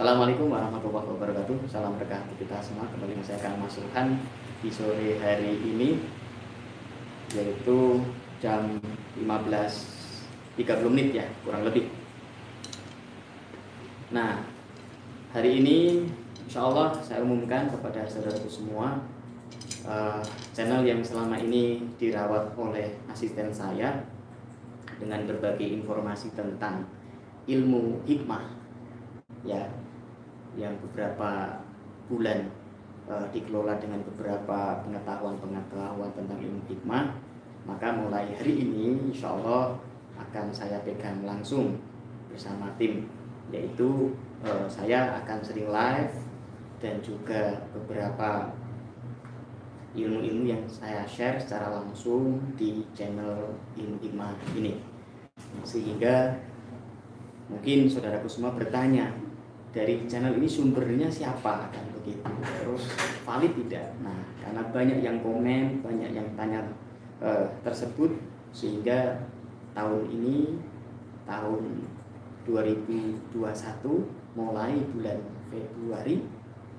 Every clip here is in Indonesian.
Assalamualaikum warahmatullahi wabarakatuh. Salam berkah kita semua. Kembali saya akan masukkan di sore hari ini yaitu jam 15.30 menit ya kurang lebih. Nah hari ini Insya Allah saya umumkan kepada saudaraku semua uh, channel yang selama ini dirawat oleh asisten saya dengan berbagai informasi tentang ilmu hikmah ya yang beberapa bulan uh, dikelola dengan beberapa pengetahuan-pengetahuan tentang ilmu hikmah maka mulai hari ini insya Allah akan saya pegang langsung bersama tim yaitu uh, saya akan sering live dan juga beberapa ilmu-ilmu yang saya share secara langsung di channel ilmu hikmah ini. Sehingga mungkin saudaraku semua bertanya dari channel ini sumbernya siapa kan begitu. Terus valid tidak? Nah karena banyak yang komen banyak yang tanya eh, tersebut sehingga tahun ini tahun 2021 mulai bulan Februari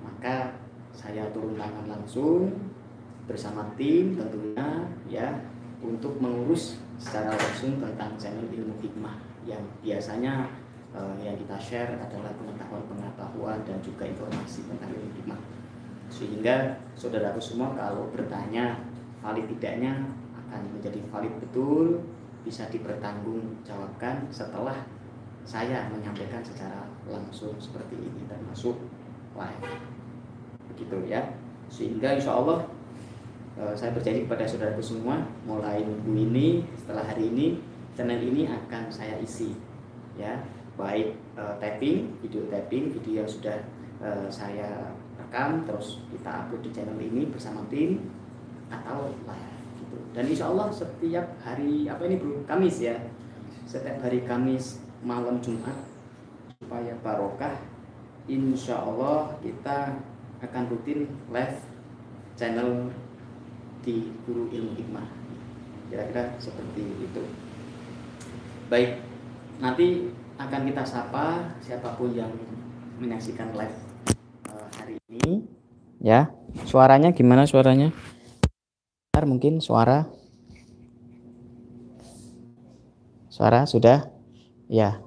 maka saya turun tangan langsung bersama tim tentunya ya untuk mengurus secara langsung tentang channel ilmu hikmah yang biasanya uh, yang kita share adalah pengetahuan-pengetahuan dan juga informasi tentang hikmah. Sehingga saudaraku semua kalau bertanya valid tidaknya akan menjadi valid betul bisa dipertanggungjawabkan setelah saya menyampaikan secara langsung seperti ini termasuk live. Begitu ya. Sehingga insya Allah uh, saya berjanji kepada saudaraku semua mulai minggu ini setelah hari ini channel ini akan saya isi ya baik uh, tapping, video tapping, video yang sudah uh, saya rekam terus kita upload di channel ini bersama tim atau live gitu. Dan insya Allah setiap hari apa ini bro Kamis ya, setiap hari Kamis malam Jumat supaya barokah, insya Allah kita akan rutin live channel di Guru Ilmu Hikmah. Kira-kira seperti itu. Baik, nanti akan kita sapa siapa pun yang menyaksikan live uh, hari ini. Ya. Suaranya gimana suaranya? Mungkin suara. Suara sudah? Ya.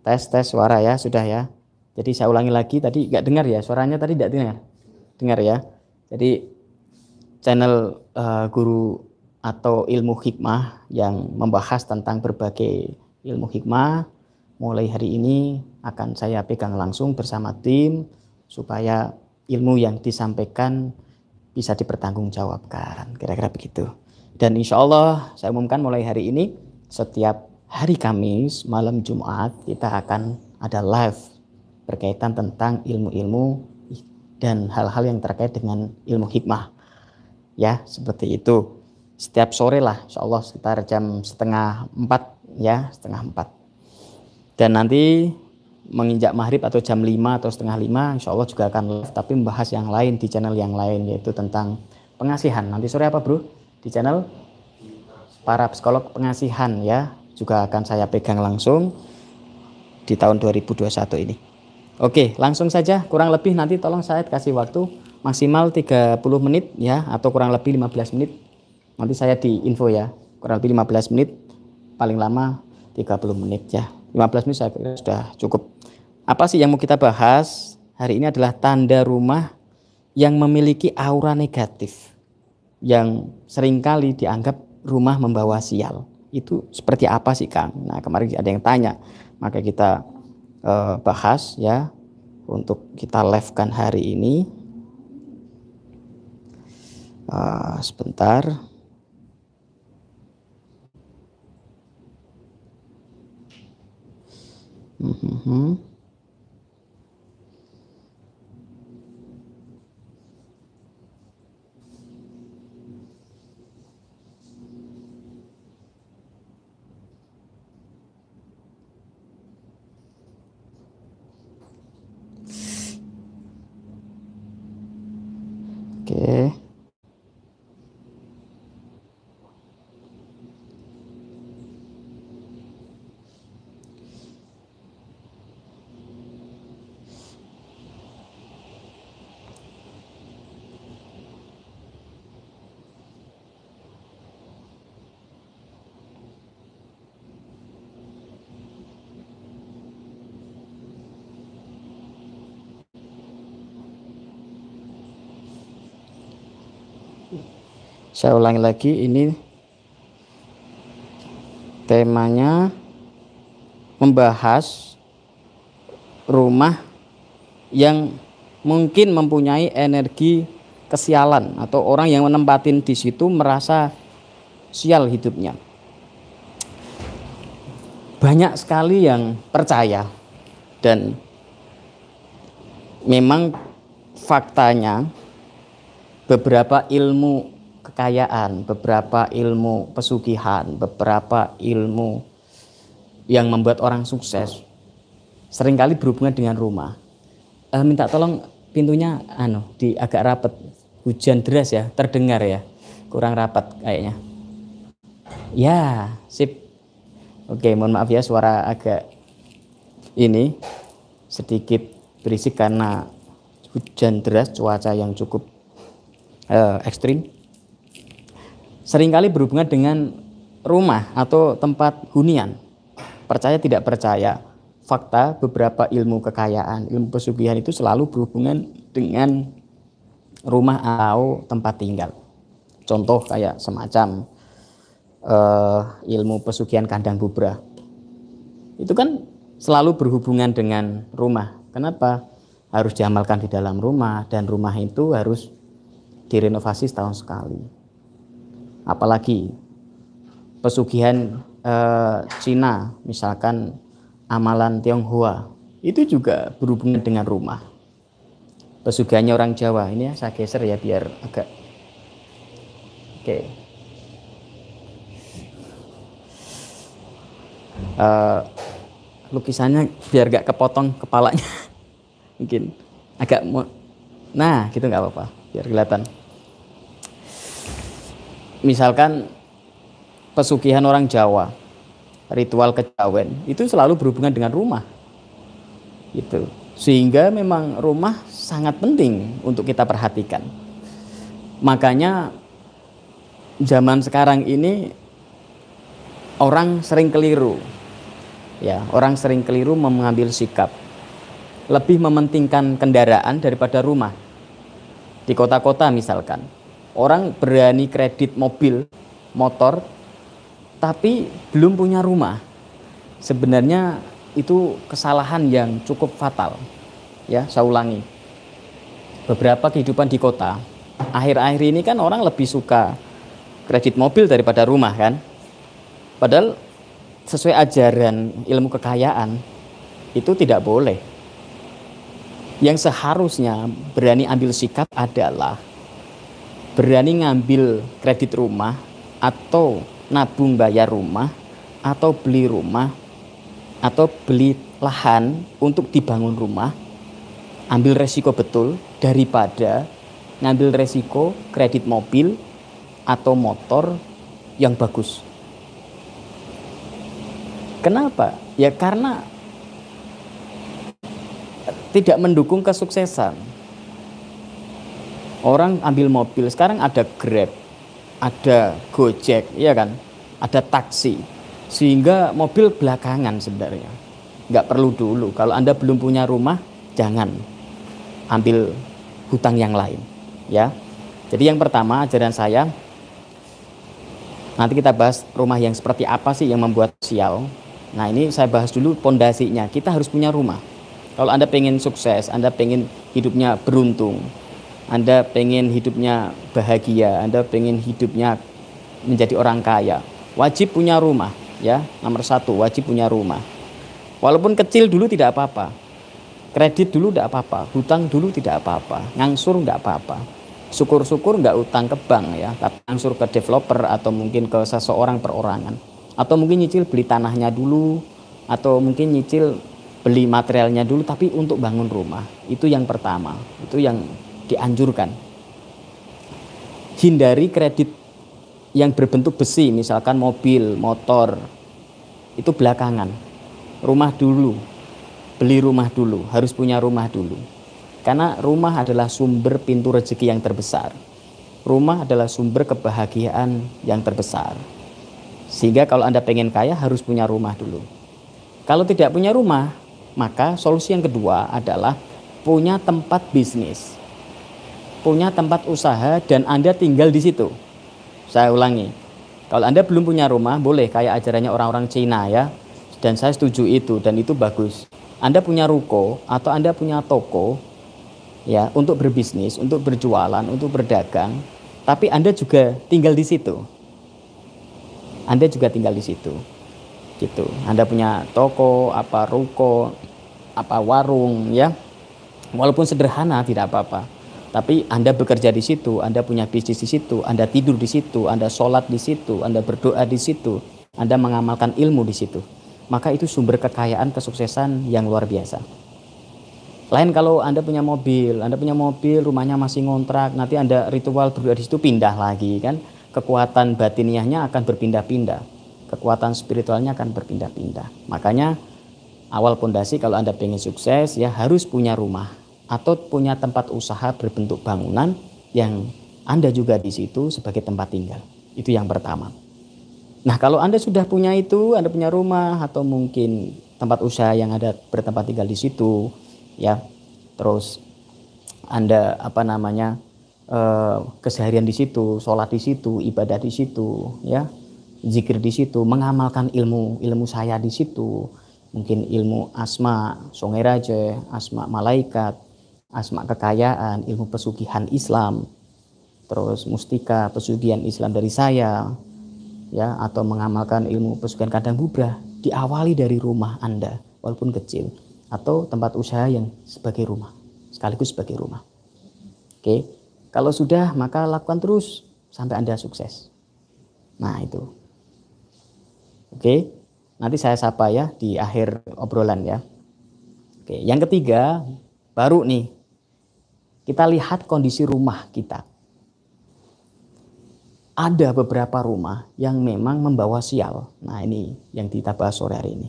Tes tes suara ya sudah ya. Jadi saya ulangi lagi tadi nggak dengar ya suaranya tadi tidak dengar. Dengar ya. Jadi channel uh, guru atau ilmu hikmah yang membahas tentang berbagai ilmu hikmah mulai hari ini akan saya pegang langsung bersama tim supaya ilmu yang disampaikan bisa dipertanggungjawabkan. Kira-kira begitu. Dan insya Allah saya umumkan mulai hari ini setiap hari Kamis malam Jumat kita akan ada live berkaitan tentang ilmu-ilmu dan hal-hal yang terkait dengan ilmu hikmah. Ya, seperti itu. Setiap sore lah, insya Allah sekitar jam setengah empat ya, setengah empat dan nanti menginjak maghrib atau jam 5 atau setengah 5 insya Allah juga akan live tapi membahas yang lain di channel yang lain yaitu tentang pengasihan. Nanti sore apa bro? Di channel para psikolog pengasihan ya. Juga akan saya pegang langsung di tahun 2021 ini. Oke langsung saja. Kurang lebih nanti tolong saya kasih waktu maksimal 30 menit ya atau kurang lebih 15 menit. Nanti saya di info ya. Kurang lebih 15 menit paling lama 30 menit ya 15 menit saya kira sudah cukup. Apa sih yang mau kita bahas? Hari ini adalah tanda rumah yang memiliki aura negatif. Yang sering kali dianggap rumah membawa sial. Itu seperti apa sih Kang? Nah kemarin ada yang tanya. Maka kita uh, bahas ya untuk kita live kan hari ini. Uh, sebentar. Mm-hmm. Oke. Okay. Saya ulangi lagi ini temanya membahas rumah yang mungkin mempunyai energi kesialan atau orang yang menempatin di situ merasa sial hidupnya. Banyak sekali yang percaya dan memang faktanya beberapa ilmu kekayaan, beberapa ilmu pesugihan, beberapa ilmu yang membuat orang sukses sering kali berhubungan dengan rumah. Uh, minta tolong pintunya anu di agak rapat. Hujan deras ya, terdengar ya. Kurang rapat kayaknya. Ya, sip. Oke, mohon maaf ya suara agak ini sedikit berisik karena hujan deras, cuaca yang cukup uh, ekstrim. Seringkali berhubungan dengan rumah atau tempat hunian. Percaya tidak percaya, fakta beberapa ilmu kekayaan, ilmu pesugihan itu selalu berhubungan dengan rumah atau tempat tinggal. Contoh kayak semacam uh, ilmu pesugihan kandang bubra. Itu kan selalu berhubungan dengan rumah. Kenapa? Harus diamalkan di dalam rumah dan rumah itu harus direnovasi setahun sekali. Apalagi pesugihan uh, Cina misalkan amalan Tionghoa itu juga berhubungan dengan rumah. Pesugihannya orang Jawa ini ya saya geser ya biar agak oke. Okay. Eh, lukisannya biar gak kepotong kepalanya mungkin agak nah gitu nggak apa-apa biar kelihatan misalkan pesugihan orang Jawa ritual kejawen itu selalu berhubungan dengan rumah. Itu. Sehingga memang rumah sangat penting untuk kita perhatikan. Makanya zaman sekarang ini orang sering keliru. Ya, orang sering keliru mengambil sikap lebih mementingkan kendaraan daripada rumah. Di kota-kota misalkan, orang berani kredit mobil, motor tapi belum punya rumah. Sebenarnya itu kesalahan yang cukup fatal. Ya, saya ulangi. Beberapa kehidupan di kota, akhir-akhir ini kan orang lebih suka kredit mobil daripada rumah kan. Padahal sesuai ajaran ilmu kekayaan itu tidak boleh. Yang seharusnya berani ambil sikap adalah berani ngambil kredit rumah atau nabung bayar rumah atau beli rumah atau beli lahan untuk dibangun rumah ambil resiko betul daripada ngambil resiko kredit mobil atau motor yang bagus. Kenapa? Ya karena tidak mendukung kesuksesan. Orang ambil mobil, sekarang ada Grab, ada Gojek, iya kan? Ada taksi. Sehingga mobil belakangan sebenarnya. Nggak perlu dulu. Kalau Anda belum punya rumah, jangan ambil hutang yang lain, ya. Jadi yang pertama ajaran saya nanti kita bahas rumah yang seperti apa sih yang membuat sial. Nah ini saya bahas dulu pondasinya. Kita harus punya rumah. Kalau Anda pengen sukses, Anda pengen hidupnya beruntung, anda pengen hidupnya bahagia, Anda pengen hidupnya menjadi orang kaya, wajib punya rumah, ya. Nomor satu, wajib punya rumah. Walaupun kecil dulu tidak apa-apa, kredit dulu tidak apa-apa, hutang dulu tidak apa-apa, ngangsur tidak apa-apa. Syukur-syukur nggak utang ke bank ya, tapi ngangsur ke developer atau mungkin ke seseorang perorangan. Atau mungkin nyicil beli tanahnya dulu, atau mungkin nyicil beli materialnya dulu, tapi untuk bangun rumah. Itu yang pertama, itu yang dianjurkan. Hindari kredit yang berbentuk besi, misalkan mobil, motor, itu belakangan. Rumah dulu, beli rumah dulu, harus punya rumah dulu. Karena rumah adalah sumber pintu rezeki yang terbesar. Rumah adalah sumber kebahagiaan yang terbesar. Sehingga kalau Anda pengen kaya harus punya rumah dulu. Kalau tidak punya rumah, maka solusi yang kedua adalah punya tempat bisnis punya tempat usaha dan Anda tinggal di situ. Saya ulangi. Kalau Anda belum punya rumah, boleh kayak ajarannya orang-orang Cina ya. Dan saya setuju itu dan itu bagus. Anda punya ruko atau Anda punya toko ya untuk berbisnis, untuk berjualan, untuk berdagang, tapi Anda juga tinggal di situ. Anda juga tinggal di situ. Gitu. Anda punya toko, apa ruko, apa warung ya. Walaupun sederhana tidak apa-apa tapi Anda bekerja di situ, Anda punya bisnis di situ, Anda tidur di situ, Anda sholat di situ, Anda berdoa di situ, Anda mengamalkan ilmu di situ. Maka itu sumber kekayaan kesuksesan yang luar biasa. Lain kalau Anda punya mobil, Anda punya mobil, rumahnya masih ngontrak, nanti Anda ritual berdoa di situ pindah lagi kan. Kekuatan batiniahnya akan berpindah-pindah. Kekuatan spiritualnya akan berpindah-pindah. Makanya awal pondasi kalau Anda pengen sukses ya harus punya rumah atau punya tempat usaha berbentuk bangunan yang Anda juga di situ sebagai tempat tinggal. Itu yang pertama. Nah, kalau Anda sudah punya itu, Anda punya rumah atau mungkin tempat usaha yang ada bertempat tinggal di situ, ya. Terus Anda apa namanya? Eh, keseharian di situ, sholat di situ, ibadah di situ, ya, zikir di situ, mengamalkan ilmu ilmu saya di situ, mungkin ilmu asma, songeraje, asma malaikat, asma kekayaan, ilmu pesugihan Islam, terus mustika pesugihan Islam dari saya, ya atau mengamalkan ilmu pesugihan kandang bubrah diawali dari rumah Anda walaupun kecil atau tempat usaha yang sebagai rumah sekaligus sebagai rumah. Oke, kalau sudah maka lakukan terus sampai Anda sukses. Nah itu. Oke, nanti saya sapa ya di akhir obrolan ya. Oke, yang ketiga baru nih kita lihat kondisi rumah kita. Ada beberapa rumah yang memang membawa sial. Nah ini yang kita bahas sore hari ini.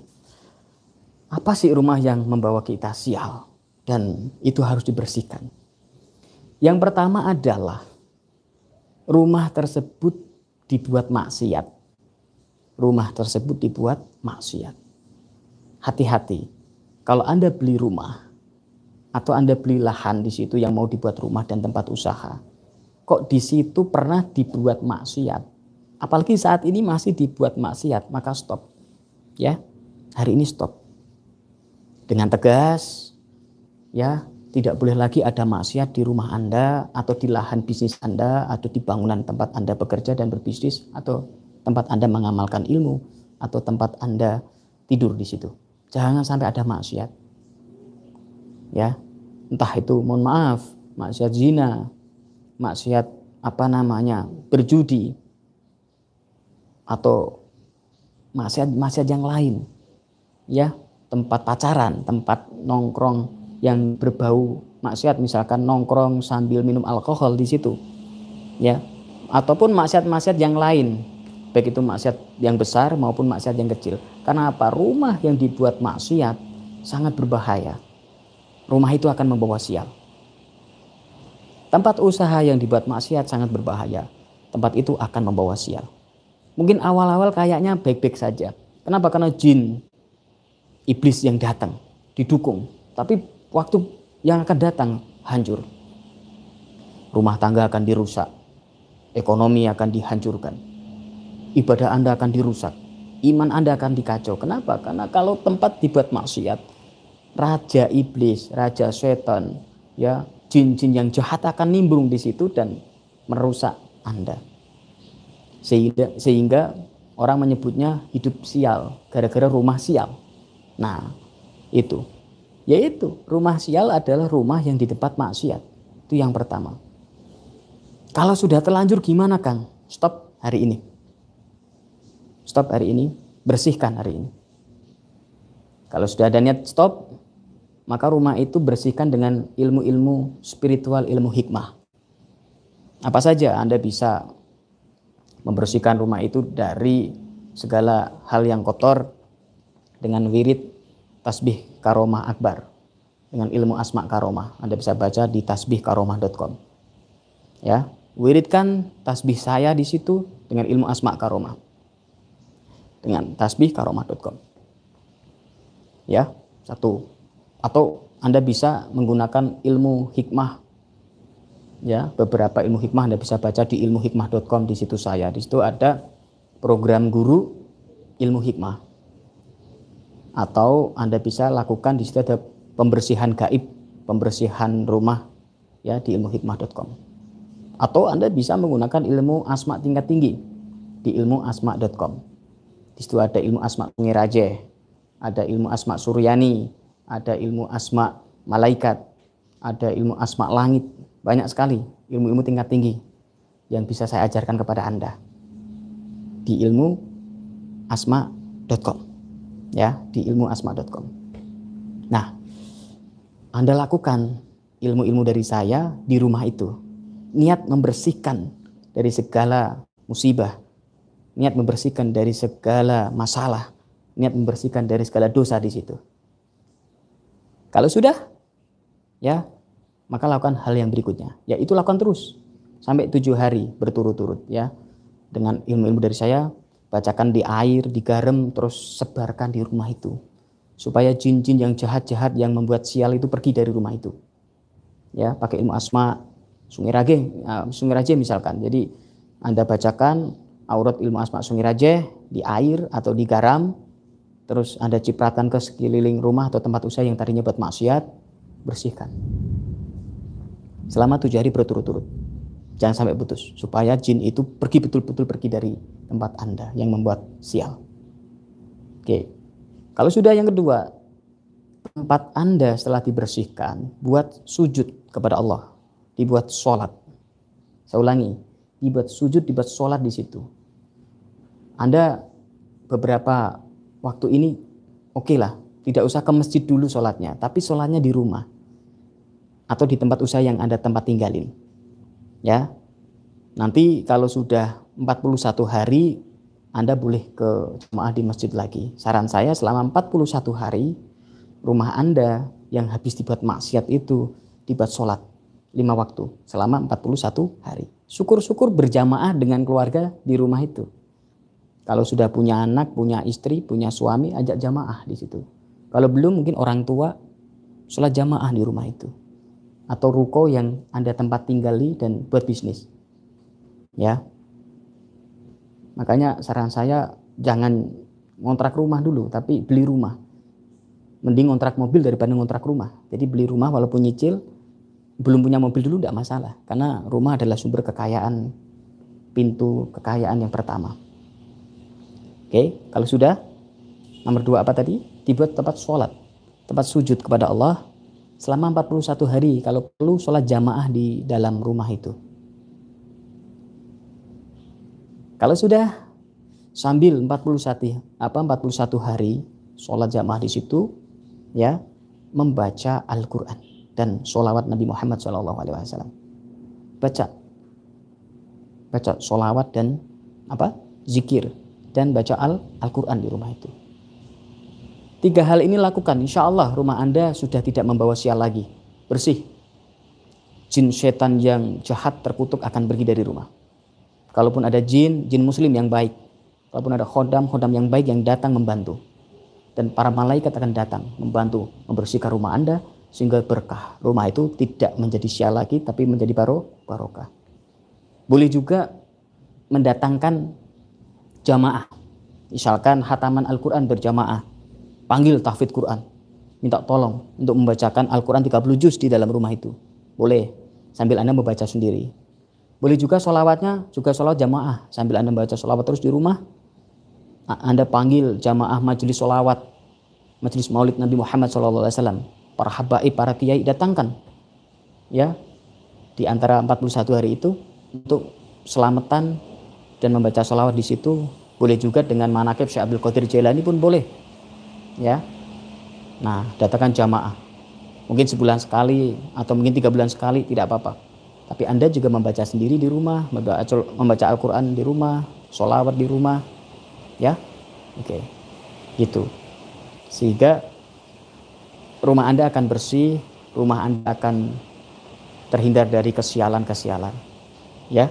Apa sih rumah yang membawa kita sial? Dan itu harus dibersihkan. Yang pertama adalah rumah tersebut dibuat maksiat. Rumah tersebut dibuat maksiat. Hati-hati. Kalau Anda beli rumah atau Anda beli lahan di situ yang mau dibuat rumah dan tempat usaha. Kok di situ pernah dibuat maksiat? Apalagi saat ini masih dibuat maksiat, maka stop. Ya. Hari ini stop. Dengan tegas ya, tidak boleh lagi ada maksiat di rumah Anda atau di lahan bisnis Anda atau di bangunan tempat Anda bekerja dan berbisnis atau tempat Anda mengamalkan ilmu atau tempat Anda tidur di situ. Jangan sampai ada maksiat ya. Entah itu mohon maaf maksiat zina maksiat apa namanya berjudi atau maksiat maksiat yang lain ya. Tempat pacaran tempat nongkrong yang berbau maksiat misalkan nongkrong sambil minum alkohol di situ ya. Ataupun maksiat-maksiat yang lain baik itu maksiat yang besar maupun maksiat yang kecil. Karena apa? Rumah yang dibuat maksiat sangat berbahaya rumah itu akan membawa sial. Tempat usaha yang dibuat maksiat sangat berbahaya. Tempat itu akan membawa sial. Mungkin awal-awal kayaknya baik-baik saja. Kenapa? Karena jin, iblis yang datang, didukung. Tapi waktu yang akan datang hancur. Rumah tangga akan dirusak. Ekonomi akan dihancurkan. Ibadah Anda akan dirusak. Iman Anda akan dikacau. Kenapa? Karena kalau tempat dibuat maksiat, raja iblis, raja setan, ya, jin-jin yang jahat akan nimbrung di situ dan merusak Anda. Sehingga, sehingga orang menyebutnya hidup sial, gara-gara rumah sial. Nah, itu. Yaitu, rumah sial adalah rumah yang di tempat maksiat. Itu yang pertama. Kalau sudah terlanjur gimana Kang? Stop hari ini. Stop hari ini, bersihkan hari ini. Kalau sudah ada niat stop, maka rumah itu bersihkan dengan ilmu-ilmu spiritual, ilmu hikmah. Apa saja Anda bisa membersihkan rumah itu dari segala hal yang kotor dengan wirid tasbih karomah akbar dengan ilmu asma karomah. Anda bisa baca di tasbihkaromah.com. Ya, wiridkan tasbih saya di situ dengan ilmu asma karomah. Dengan tasbihkaromah.com. Ya, satu atau Anda bisa menggunakan ilmu hikmah ya beberapa ilmu hikmah Anda bisa baca di ilmuhikmah.com di situ saya. Di situ ada program guru ilmu hikmah. Atau Anda bisa lakukan di situ ada pembersihan gaib, pembersihan rumah ya di ilmuhikmah.com. Atau Anda bisa menggunakan ilmu asma tingkat tinggi di ilmuasma.com. Di situ ada ilmu asma Raje, ada ilmu asma Suryani, ada ilmu asma malaikat, ada ilmu asma langit, banyak sekali ilmu-ilmu tingkat tinggi yang bisa saya ajarkan kepada Anda. Di ilmu asma.com ya di ilmu asma.com nah Anda lakukan ilmu-ilmu dari saya di rumah itu. Niat membersihkan dari segala musibah niat membersihkan dari segala masalah niat membersihkan dari segala dosa di situ kalau sudah ya maka lakukan hal yang berikutnya, yaitu lakukan terus sampai tujuh hari berturut-turut ya. Dengan ilmu-ilmu dari saya, bacakan di air, di garam, terus sebarkan di rumah itu. Supaya jin-jin yang jahat-jahat yang membuat sial itu pergi dari rumah itu. Ya, pakai ilmu asma, sungai rage, uh, sungai raje misalkan. Jadi Anda bacakan aurat ilmu asma sungai raje di air atau di garam, terus Anda cipratan ke sekeliling rumah atau tempat usaha yang tadinya buat maksiat, bersihkan selama tujuh hari berturut-turut. Jangan sampai putus, supaya jin itu pergi betul-betul pergi dari tempat Anda yang membuat sial. Oke, kalau sudah yang kedua, tempat Anda setelah dibersihkan, buat sujud kepada Allah, dibuat sholat. Saya ulangi, dibuat sujud, dibuat sholat di situ. Anda beberapa waktu ini oke okay lah, tidak usah ke masjid dulu sholatnya, tapi sholatnya di rumah atau di tempat usaha yang Anda tempat tinggalin. Ya. Nanti kalau sudah 41 hari Anda boleh ke jemaah di masjid lagi. Saran saya selama 41 hari rumah Anda yang habis dibuat maksiat itu dibuat sholat lima waktu selama 41 hari. Syukur-syukur berjamaah dengan keluarga di rumah itu. Kalau sudah punya anak, punya istri, punya suami, ajak jamaah di situ. Kalau belum mungkin orang tua sholat jamaah di rumah itu atau ruko yang Anda tempat tinggali dan buat bisnis. Ya. Makanya saran saya jangan ngontrak rumah dulu, tapi beli rumah. Mending ngontrak mobil daripada ngontrak rumah. Jadi beli rumah walaupun nyicil, belum punya mobil dulu tidak masalah. Karena rumah adalah sumber kekayaan, pintu kekayaan yang pertama. Oke, kalau sudah, nomor dua apa tadi? Dibuat tempat sholat, tempat sujud kepada Allah selama 41 hari kalau perlu sholat jamaah di dalam rumah itu. Kalau sudah sambil 41 apa 41 hari sholat jamaah di situ ya membaca Al-Qur'an dan sholawat Nabi Muhammad SAW. Baca baca sholawat dan apa zikir dan baca Al-Qur'an di rumah itu. Tiga hal ini lakukan, insya Allah rumah Anda sudah tidak membawa sial lagi. Bersih. Jin setan yang jahat terkutuk akan pergi dari rumah. Kalaupun ada jin, jin muslim yang baik. Kalaupun ada khodam, khodam yang baik yang datang membantu. Dan para malaikat akan datang membantu membersihkan rumah Anda sehingga berkah. Rumah itu tidak menjadi sial lagi tapi menjadi baro, barokah. Boleh juga mendatangkan jamaah. Misalkan hataman Al-Quran berjamaah panggil tahfidz Quran minta tolong untuk membacakan Al-Quran 30 juz di dalam rumah itu. Boleh sambil anda membaca sendiri. Boleh juga sholawatnya juga sholawat jamaah sambil anda membaca sholawat terus di rumah. Anda panggil jamaah majelis sholawat majelis maulid Nabi Muhammad SAW para habaib para kiai datangkan ya di antara 41 hari itu untuk selamatan dan membaca sholawat di situ boleh juga dengan manakib Syekh Abdul Qadir Jailani pun boleh ya. Nah datangkan jamaah. Mungkin sebulan sekali atau mungkin tiga bulan sekali tidak apa-apa. Tapi anda juga membaca sendiri di rumah membaca Al-Quran di rumah sholawat di rumah ya. Oke gitu. Sehingga rumah anda akan bersih rumah anda akan terhindar dari kesialan-kesialan ya.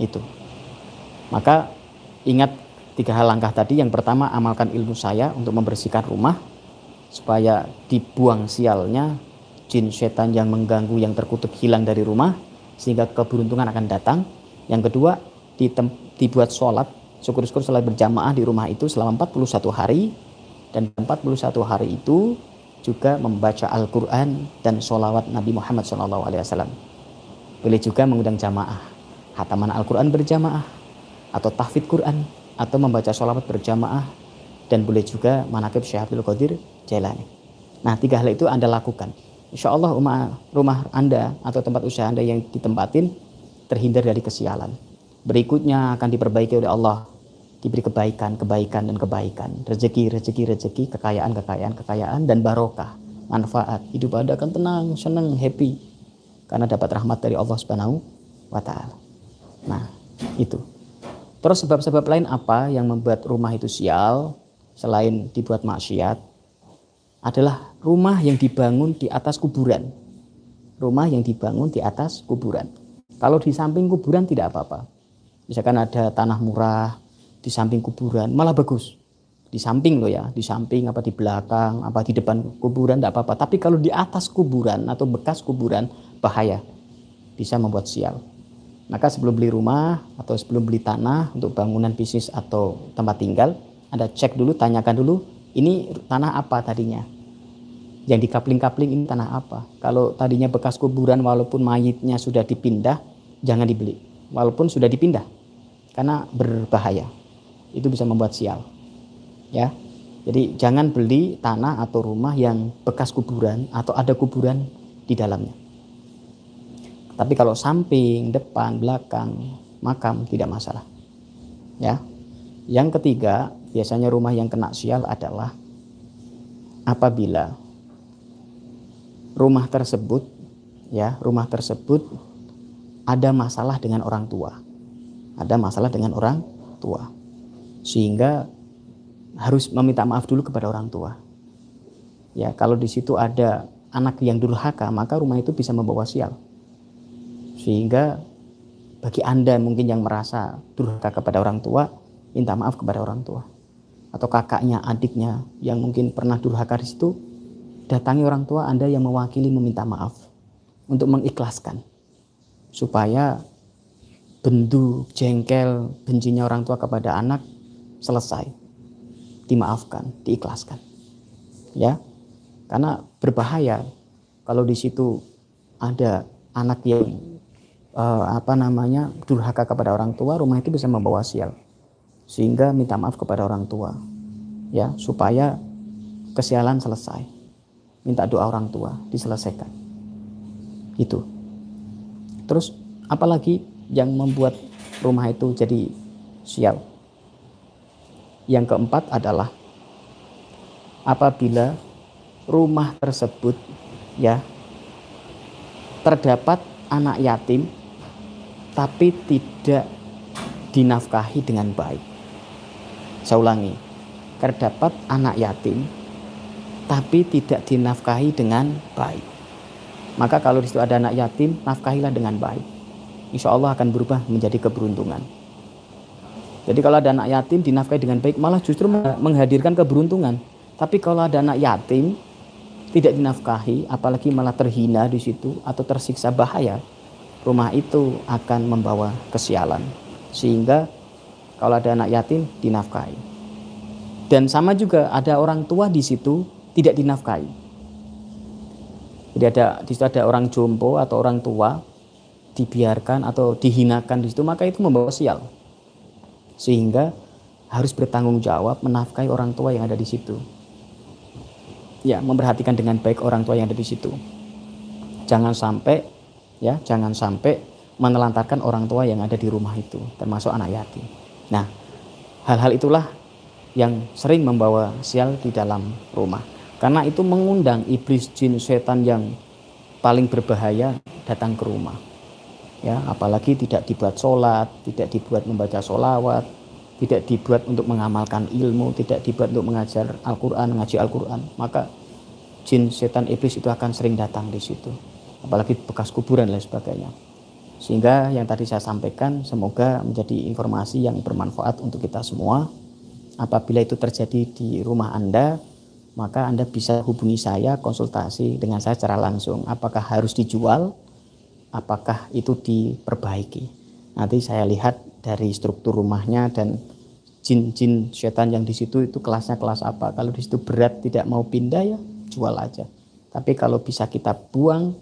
Itu maka ingat tiga hal langkah tadi. Yang pertama, amalkan ilmu saya untuk membersihkan rumah supaya dibuang sialnya jin setan yang mengganggu yang terkutuk hilang dari rumah. sehingga keberuntungan akan datang. Yang kedua, dibuat sholat, syukur-syukur sholat berjamaah di rumah itu selama 41 hari. Dan 41 hari itu juga membaca Al-Quran dan sholawat Nabi Muhammad SAW. Boleh juga mengundang jamaah, hataman Al-Quran berjamaah, atau tahfidz Quran, atau membaca sholawat berjamaah, dan boleh juga manakib Syekh Abdul Qadir Jailani. Nah, tiga hal itu Anda lakukan. Insya Allah rumah, rumah Anda atau tempat usaha Anda yang ditempatin terhindar dari kesialan. Berikutnya akan diperbaiki oleh Allah. Diberi kebaikan, kebaikan, dan kebaikan. Rezeki, rezeki, rezeki, kekayaan, kekayaan, kekayaan, dan barokah. Manfaat. Hidup Anda akan tenang, senang, happy. Karena dapat rahmat dari Allah Subhanahu wa Ta'ala. Nah, itu. Terus sebab-sebab lain apa yang membuat rumah itu sial selain dibuat maksiat? Adalah rumah yang dibangun di atas kuburan. Rumah yang dibangun di atas kuburan. Kalau di samping kuburan tidak apa-apa. Misalkan ada tanah murah di samping kuburan malah bagus. Di samping loh ya di samping apa di belakang apa di depan kuburan tidak apa-apa. Tapi kalau di atas kuburan atau bekas kuburan bahaya. Bisa membuat sial maka sebelum beli rumah atau sebelum beli tanah untuk bangunan bisnis atau tempat tinggal anda cek dulu tanyakan dulu ini tanah apa tadinya yang di kapling-kapling ini tanah apa kalau tadinya bekas kuburan walaupun mayitnya sudah dipindah jangan dibeli walaupun sudah dipindah karena berbahaya. Itu bisa membuat sial. Ya. Jadi jangan beli tanah atau rumah yang bekas kuburan atau ada kuburan di dalamnya. Tapi kalau samping, depan, belakang, makam tidak masalah. Ya. Yang ketiga, biasanya rumah yang kena sial adalah apabila rumah tersebut ya, rumah tersebut ada masalah dengan orang tua ada masalah dengan orang tua sehingga harus meminta maaf dulu kepada orang tua ya kalau di situ ada anak yang durhaka maka rumah itu bisa membawa sial sehingga bagi anda mungkin yang merasa durhaka kepada orang tua minta maaf kepada orang tua atau kakaknya adiknya yang mungkin pernah durhaka di situ datangi orang tua anda yang mewakili meminta maaf untuk mengikhlaskan supaya bendu, jengkel, bencinya orang tua kepada anak selesai. Dimaafkan, diikhlaskan. Ya. Karena berbahaya kalau di situ ada anak yang uh, apa namanya durhaka kepada orang tua, rumah itu bisa membawa sial. Sehingga minta maaf kepada orang tua. Ya, supaya kesialan selesai. Minta doa orang tua diselesaikan. Itu. Terus apalagi yang membuat rumah itu jadi sial. Yang keempat adalah apabila rumah tersebut ya terdapat anak yatim tapi tidak dinafkahi dengan baik. Saya ulangi, terdapat anak yatim tapi tidak dinafkahi dengan baik. Maka kalau di situ ada anak yatim, nafkahilah dengan baik insya Allah akan berubah menjadi keberuntungan. Jadi kalau ada anak yatim dinafkahi dengan baik malah justru menghadirkan keberuntungan. Tapi kalau ada anak yatim tidak dinafkahi, apalagi malah terhina di situ atau tersiksa bahaya, rumah itu akan membawa kesialan. Sehingga kalau ada anak yatim dinafkahi. Dan sama juga ada orang tua di situ tidak dinafkahi. Jadi ada di situ ada orang jompo atau orang tua dibiarkan atau dihinakan di situ maka itu membawa sial sehingga harus bertanggung jawab menafkahi orang tua yang ada di situ ya memperhatikan dengan baik orang tua yang ada di situ jangan sampai ya jangan sampai menelantarkan orang tua yang ada di rumah itu termasuk anak yatim. Nah hal-hal itulah yang sering membawa sial di dalam rumah. Karena itu mengundang iblis jin setan yang paling berbahaya datang ke rumah. Ya apalagi tidak dibuat sholat tidak dibuat membaca sholawat tidak dibuat untuk mengamalkan ilmu tidak dibuat untuk mengajar Al-Quran mengaji Al-Quran maka jin setan iblis itu akan sering datang di situ apalagi bekas kuburan dan sebagainya sehingga yang tadi saya sampaikan semoga menjadi informasi yang bermanfaat untuk kita semua apabila itu terjadi di rumah Anda maka Anda bisa hubungi saya konsultasi dengan saya secara langsung apakah harus dijual apakah itu diperbaiki. Nanti saya lihat dari struktur rumahnya dan jin-jin setan yang di situ itu kelasnya kelas apa. Kalau di situ berat tidak mau pindah ya jual aja. Tapi kalau bisa kita buang,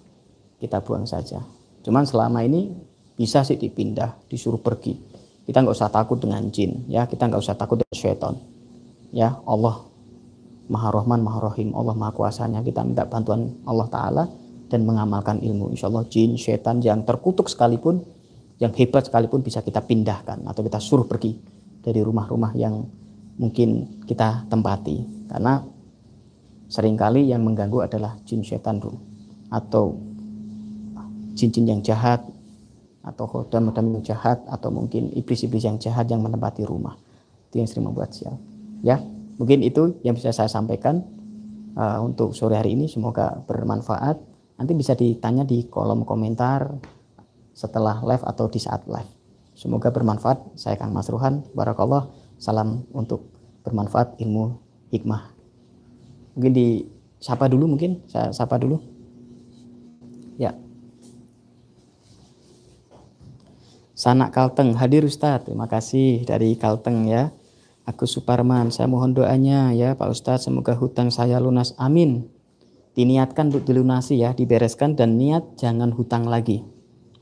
kita buang saja. Cuman selama ini bisa sih dipindah, disuruh pergi. Kita nggak usah takut dengan jin, ya kita nggak usah takut dengan setan. Ya Allah Maha Rahman, Maha Rahim, Allah Maha Kuasanya. Kita minta bantuan Allah Ta'ala dan mengamalkan ilmu. Insya Allah jin, setan yang terkutuk sekalipun, yang hebat sekalipun bisa kita pindahkan atau kita suruh pergi dari rumah-rumah yang mungkin kita tempati karena sering kali yang mengganggu adalah jin dulu atau jin-jin yang jahat atau hodam-hodam yang jahat atau mungkin iblis-iblis yang jahat yang menempati rumah itu yang sering membuat sial ya mungkin itu yang bisa saya sampaikan uh, untuk sore hari ini semoga bermanfaat nanti bisa ditanya di kolom komentar setelah live atau di saat live Semoga bermanfaat. Saya Kang Mas Ruhan. Barakallah. Salam untuk bermanfaat ilmu hikmah. Mungkin di sapa dulu mungkin. Saya sapa dulu. Sanak Kalteng hadir Ustadz. Terima kasih dari Kalteng ya. Aku Suparman, saya mohon doanya ya Pak Ustadz, semoga hutang saya lunas. Amin. Diniatkan untuk dilunasi ya, dibereskan dan niat jangan hutang lagi.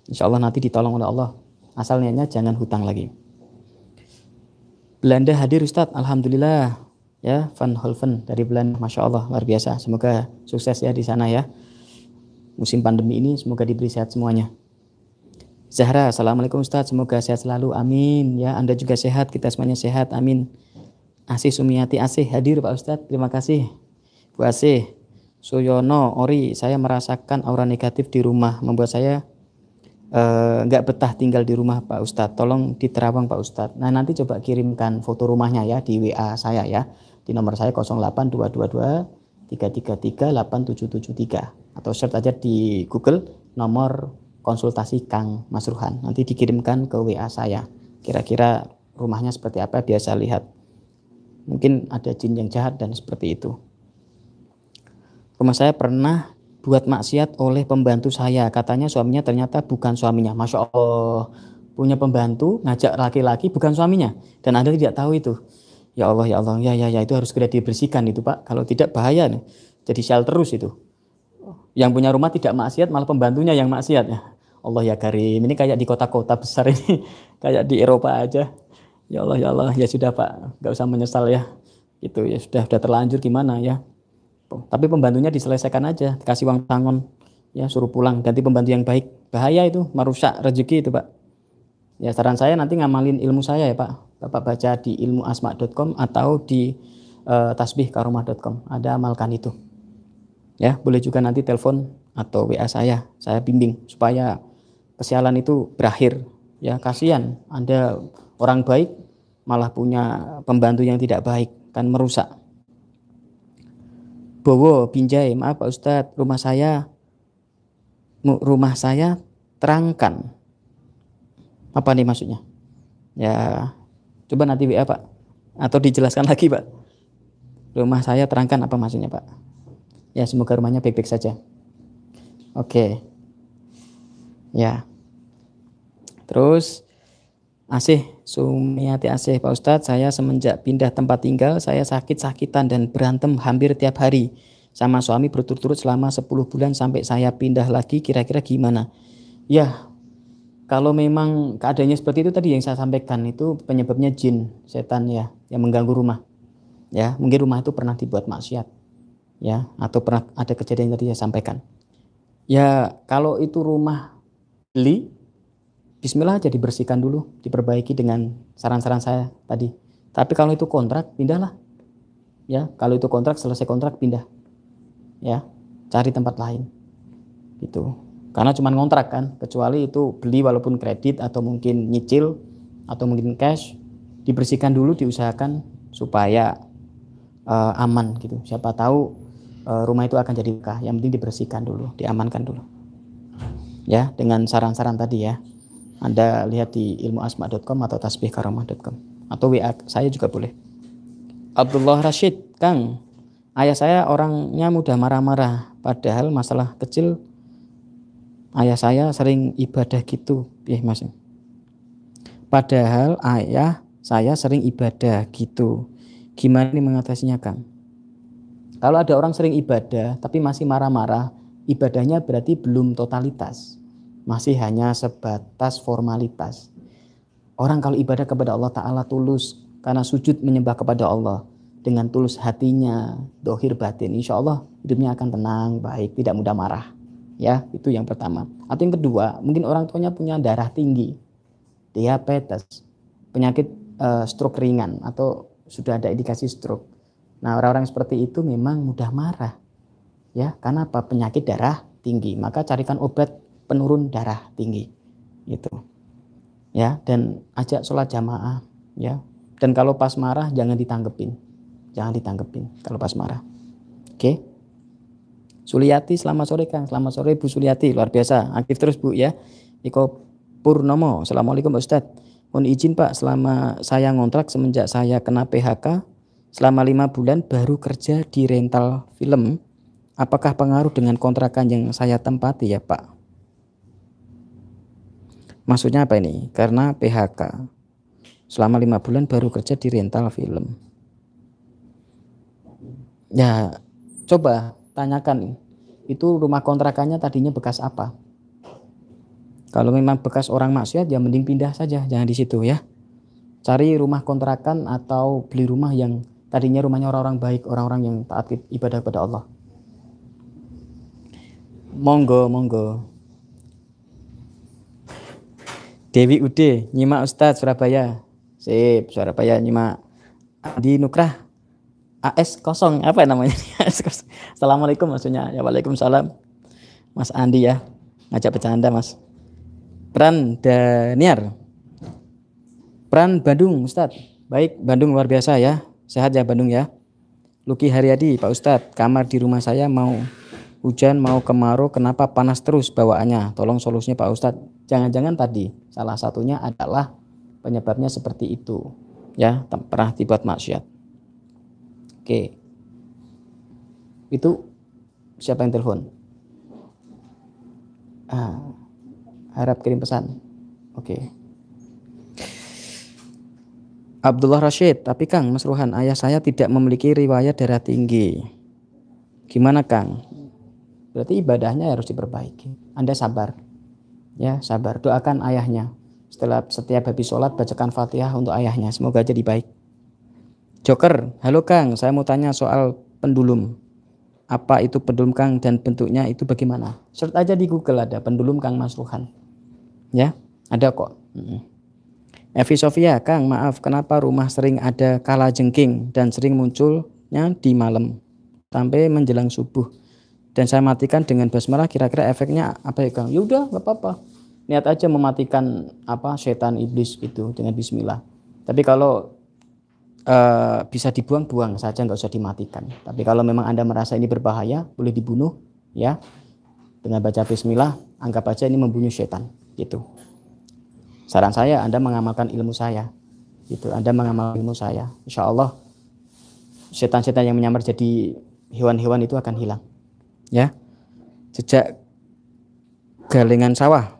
Insya Allah nanti ditolong oleh Allah. Asal niatnya jangan hutang lagi. Belanda hadir Ustadz, Alhamdulillah. Ya, Van Holven dari Belanda, Masya Allah, luar biasa. Semoga sukses ya di sana ya. Musim pandemi ini semoga diberi sehat semuanya. Zahra, Assalamualaikum Ustadz, semoga sehat selalu, amin. Ya, Anda juga sehat, kita semuanya sehat, amin. Asih Sumiati Asih hadir Pak Ustadz, terima kasih. Bu Asih, Suyono, Ori, saya merasakan aura negatif di rumah, membuat saya Eh, nggak uh, betah tinggal di rumah Pak Ustadz, tolong di Terawang Pak Ustadz. Nah nanti coba kirimkan foto rumahnya ya di WA saya ya, di nomor saya 08222 333 8773 atau search aja di Google nomor konsultasi Kang Mas Ruhan. Nanti dikirimkan ke WA saya. Kira-kira rumahnya seperti apa biasa lihat. Mungkin ada jin yang jahat dan seperti itu. Rumah saya pernah buat maksiat oleh pembantu saya. Katanya suaminya ternyata bukan suaminya. Masya Allah, punya pembantu ngajak laki-laki bukan suaminya. Dan Anda tidak tahu itu. Ya Allah, ya Allah, ya ya ya itu harus segera dibersihkan itu Pak. Kalau tidak bahaya nih. Jadi sel terus itu. Yang punya rumah tidak maksiat malah pembantunya yang maksiat ya. Allah ya Karim. Ini kayak di kota-kota besar ini. kayak di Eropa aja. Ya Allah, ya Allah, ya sudah Pak. Gak usah menyesal ya. Itu ya sudah sudah terlanjur gimana ya tapi pembantunya diselesaikan aja, kasih uang tangon, ya suruh pulang, ganti pembantu yang baik. Bahaya itu, merusak rezeki itu Pak. Ya saran saya nanti ngamalin ilmu saya ya Pak. Bapak baca di ilmuasma.com atau di uh, tasbihkaromah.com. Ada amalkan itu. Ya, boleh juga nanti telepon atau WA saya. Saya bimbing supaya kesialan itu berakhir. Ya, kasihan Anda orang baik malah punya pembantu yang tidak baik kan merusak Bowo Binjai, maaf Pak Ustadz, rumah saya rumah saya terangkan. Apa nih maksudnya? Ya, coba nanti WA Pak. Atau dijelaskan lagi Pak. Rumah saya terangkan apa maksudnya Pak? Ya, semoga rumahnya baik-baik saja. Oke. Ya. Terus Asih, Sumiati Asih Pak Ustadz, saya semenjak pindah tempat tinggal, saya sakit-sakitan dan berantem hampir tiap hari. Sama suami berturut-turut selama 10 bulan sampai saya pindah lagi, kira-kira gimana? Ya, kalau memang keadaannya seperti itu tadi yang saya sampaikan, itu penyebabnya jin, setan ya, yang mengganggu rumah. Ya, mungkin rumah itu pernah dibuat maksiat. Ya, atau pernah ada kejadian yang tadi saya sampaikan. Ya, kalau itu rumah beli, Bismillah aja dibersihkan dulu, diperbaiki dengan saran-saran saya tadi. Tapi kalau itu kontrak, pindahlah. Ya, kalau itu kontrak selesai kontrak pindah. Ya, cari tempat lain. Gitu. Karena cuma ngontrak kan, kecuali itu beli walaupun kredit atau mungkin nyicil atau mungkin cash, dibersihkan dulu, diusahakan supaya uh, aman gitu. Siapa tahu rumah itu akan jadi bekah. Yang penting dibersihkan dulu, diamankan dulu. Ya, dengan saran-saran tadi ya. Anda lihat di ilmuasma.com atau tasbihkaramah.com atau WA saya juga boleh. Abdullah Rashid, Kang, ayah saya orangnya mudah marah-marah, padahal masalah kecil ayah saya sering ibadah gitu ya mas padahal ayah saya sering ibadah gitu gimana ini mengatasinya kang kalau ada orang sering ibadah tapi masih marah-marah ibadahnya berarti belum totalitas masih hanya sebatas formalitas orang kalau ibadah kepada Allah Ta'ala tulus karena sujud menyembah kepada Allah dengan tulus hatinya, dohir batin, insya Allah hidupnya akan tenang, baik, tidak mudah marah. Ya, itu yang pertama. Atau yang kedua, mungkin orang tuanya punya darah tinggi, diabetes, penyakit uh, stroke ringan atau sudah ada indikasi stroke. Nah, orang-orang seperti itu memang mudah marah. Ya, karena apa? Penyakit darah tinggi. Maka carikan obat penurun darah tinggi. Itu. Ya, dan ajak sholat jamaah, ya. Dan kalau pas marah jangan ditanggepin Jangan ditanggepin kalau pas marah. Oke. Suliati selamat sore Kang. Selamat sore Bu Suliati. Luar biasa. Aktif terus Bu ya. Iko Purnomo. Assalamualaikum Ustaz. Mohon izin Pak, selama saya ngontrak semenjak saya kena PHK, selama lima bulan baru kerja di rental film. Apakah pengaruh dengan kontrakan yang saya tempati ya Pak? Maksudnya apa ini? Karena PHK. Selama lima bulan baru kerja di rental film. Ya, coba tanyakan itu rumah kontrakannya tadinya bekas apa? Kalau memang bekas orang maksiat ya mending pindah saja, jangan di situ ya. Cari rumah kontrakan atau beli rumah yang tadinya rumahnya orang-orang baik, orang-orang yang taat ibadah kepada Allah. Monggo, monggo. Dewi Ude, nyimak Ustadz Surabaya. Sip, Surabaya nyimak. Adi Nukrah, AS kosong apa namanya. Assalamualaikum maksudnya ya Waalaikumsalam Mas Andi ya ngajak bercanda Mas Pran Daniar Pran Bandung Ustadz baik Bandung luar biasa ya sehat ya Bandung ya Luki Haryadi Pak Ustadz kamar di rumah saya mau hujan mau kemarau kenapa panas terus bawaannya tolong solusinya Pak Ustadz jangan-jangan tadi salah satunya adalah penyebabnya seperti itu ya pernah dibuat maksiat Oke. Itu siapa yang telepon? Ah, harap kirim pesan. Oke. Abdullah Rashid, tapi Kang, Mas Ruhan, ayah saya tidak memiliki riwayat darah tinggi. Gimana Kang? Berarti ibadahnya harus diperbaiki. Anda sabar. Ya, sabar. Doakan ayahnya. Setelah setiap habis sholat, bacakan fatihah untuk ayahnya. Semoga jadi baik. Joker, halo Kang, saya mau tanya soal pendulum. Apa itu pendulum Kang dan bentuknya itu bagaimana? Search aja di Google ada pendulum Kang Mas Ruhan. Ya, ada kok. Evi Sofia, Kang, maaf, kenapa rumah sering ada kala jengking dan sering munculnya di malam sampai menjelang subuh. Dan saya matikan dengan basmalah, kira-kira efeknya apa ya Kang? Ya udah, nggak apa-apa. Niat aja mematikan apa setan iblis gitu dengan Bismillah. Tapi kalau uh, bisa dibuang-buang saja nggak usah dimatikan tapi kalau memang anda merasa ini berbahaya boleh dibunuh ya dengan baca Bismillah anggap aja ini membunuh setan gitu saran saya anda mengamalkan ilmu saya gitu anda mengamalkan ilmu saya insya Allah setan-setan yang menyamar jadi hewan-hewan itu akan hilang ya sejak galengan sawah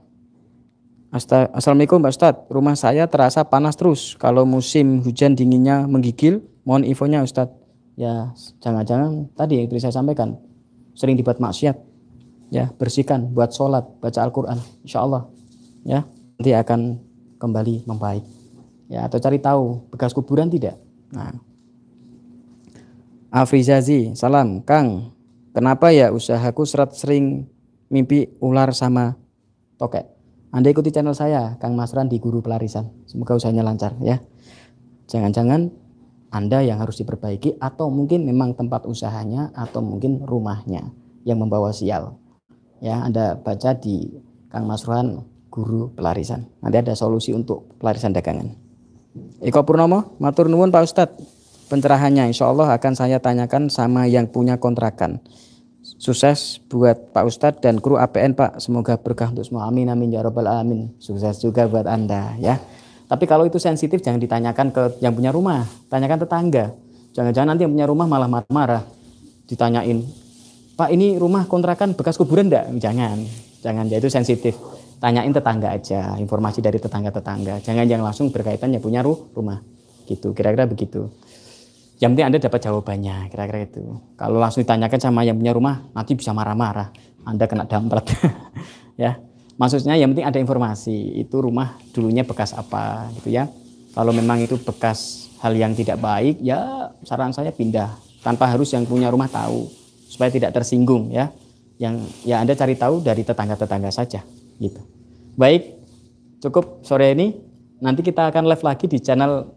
Assalamualaikum Pak Ustadz, rumah saya terasa panas terus. Kalau musim hujan dinginnya menggigil, mohon infonya Ustadz. Ya, jangan-jangan tadi yang saya sampaikan, sering dibuat maksiat. Ya, bersihkan, buat sholat, baca Al-Quran, insya Allah. Ya, nanti akan kembali membaik. Ya, atau cari tahu, bekas kuburan tidak. Nah. Afrizazi, salam, Kang. Kenapa ya usahaku serat sering mimpi ular sama tokek? Anda ikuti channel saya, Kang Masran di Guru Pelarisan. Semoga usahanya lancar ya. Jangan-jangan Anda yang harus diperbaiki atau mungkin memang tempat usahanya atau mungkin rumahnya yang membawa sial. Ya, Anda baca di Kang Masran Guru Pelarisan. Nanti ada solusi untuk pelarisan dagangan. Eko Purnomo, matur nuwun Pak Ustadz. Pencerahannya insya Allah akan saya tanyakan sama yang punya kontrakan. Sukses buat Pak Ustadz dan kru APN Pak. Semoga berkah untuk semua. Amin amin ya robbal alamin. Sukses juga buat Anda ya. Tapi kalau itu sensitif jangan ditanyakan ke yang punya rumah, tanyakan tetangga. Jangan-jangan nanti yang punya rumah malah marah-marah. Ditanyain Pak ini rumah kontrakan bekas kuburan enggak? Jangan, jangan, ya itu sensitif. Tanyain tetangga aja, informasi dari tetangga-tetangga. Jangan yang langsung berkaitan yang punya rumah. Gitu, kira-kira begitu. Yang penting Anda dapat jawabannya, kira-kira itu. Kalau langsung ditanyakan sama yang punya rumah, nanti bisa marah-marah. Anda kena dampret. ya. Maksudnya yang penting ada informasi, itu rumah dulunya bekas apa gitu ya. Kalau memang itu bekas hal yang tidak baik, ya saran saya pindah tanpa harus yang punya rumah tahu supaya tidak tersinggung ya. Yang ya Anda cari tahu dari tetangga-tetangga saja gitu. Baik, cukup sore ini. Nanti kita akan live lagi di channel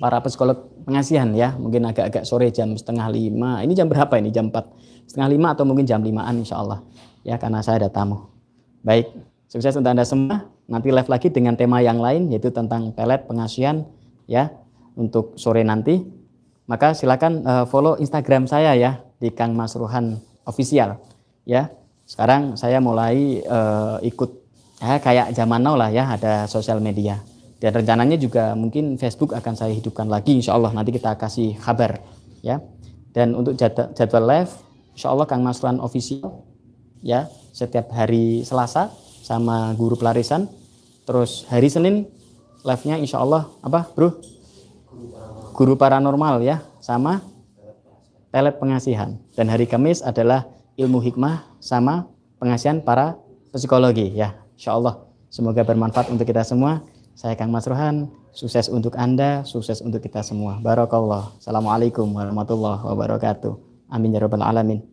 para psikolog pengasihan ya. Mungkin agak-agak sore jam setengah lima. Ini jam berapa ini? Jam empat setengah lima atau mungkin jam limaan insya Allah. Ya karena saya ada tamu. Baik, sukses untuk Anda semua. Nanti live lagi dengan tema yang lain yaitu tentang pelet pengasihan ya untuk sore nanti. Maka silakan uh, follow Instagram saya ya di Kang Mas Ruhan official ya. Sekarang saya mulai uh, ikut ya kayak zaman now lah ya ada sosial media. Dan rencananya juga mungkin Facebook akan saya hidupkan lagi insya Allah nanti kita kasih kabar ya. Dan untuk jadwal, live insya Allah Kang Mas Ruhan official ya setiap hari Selasa sama guru pelarisan. Terus hari Senin live-nya insya Allah apa bro? Guru paranormal ya sama pelet pengasihan. Dan hari Kamis adalah ilmu hikmah sama pengasihan para psikologi ya. Insya semoga bermanfaat untuk kita semua. Saya Kang Mas Rohan, sukses untuk Anda, sukses untuk kita semua. Barakallah. Assalamualaikum warahmatullahi wabarakatuh. Amin ya rabbal alamin.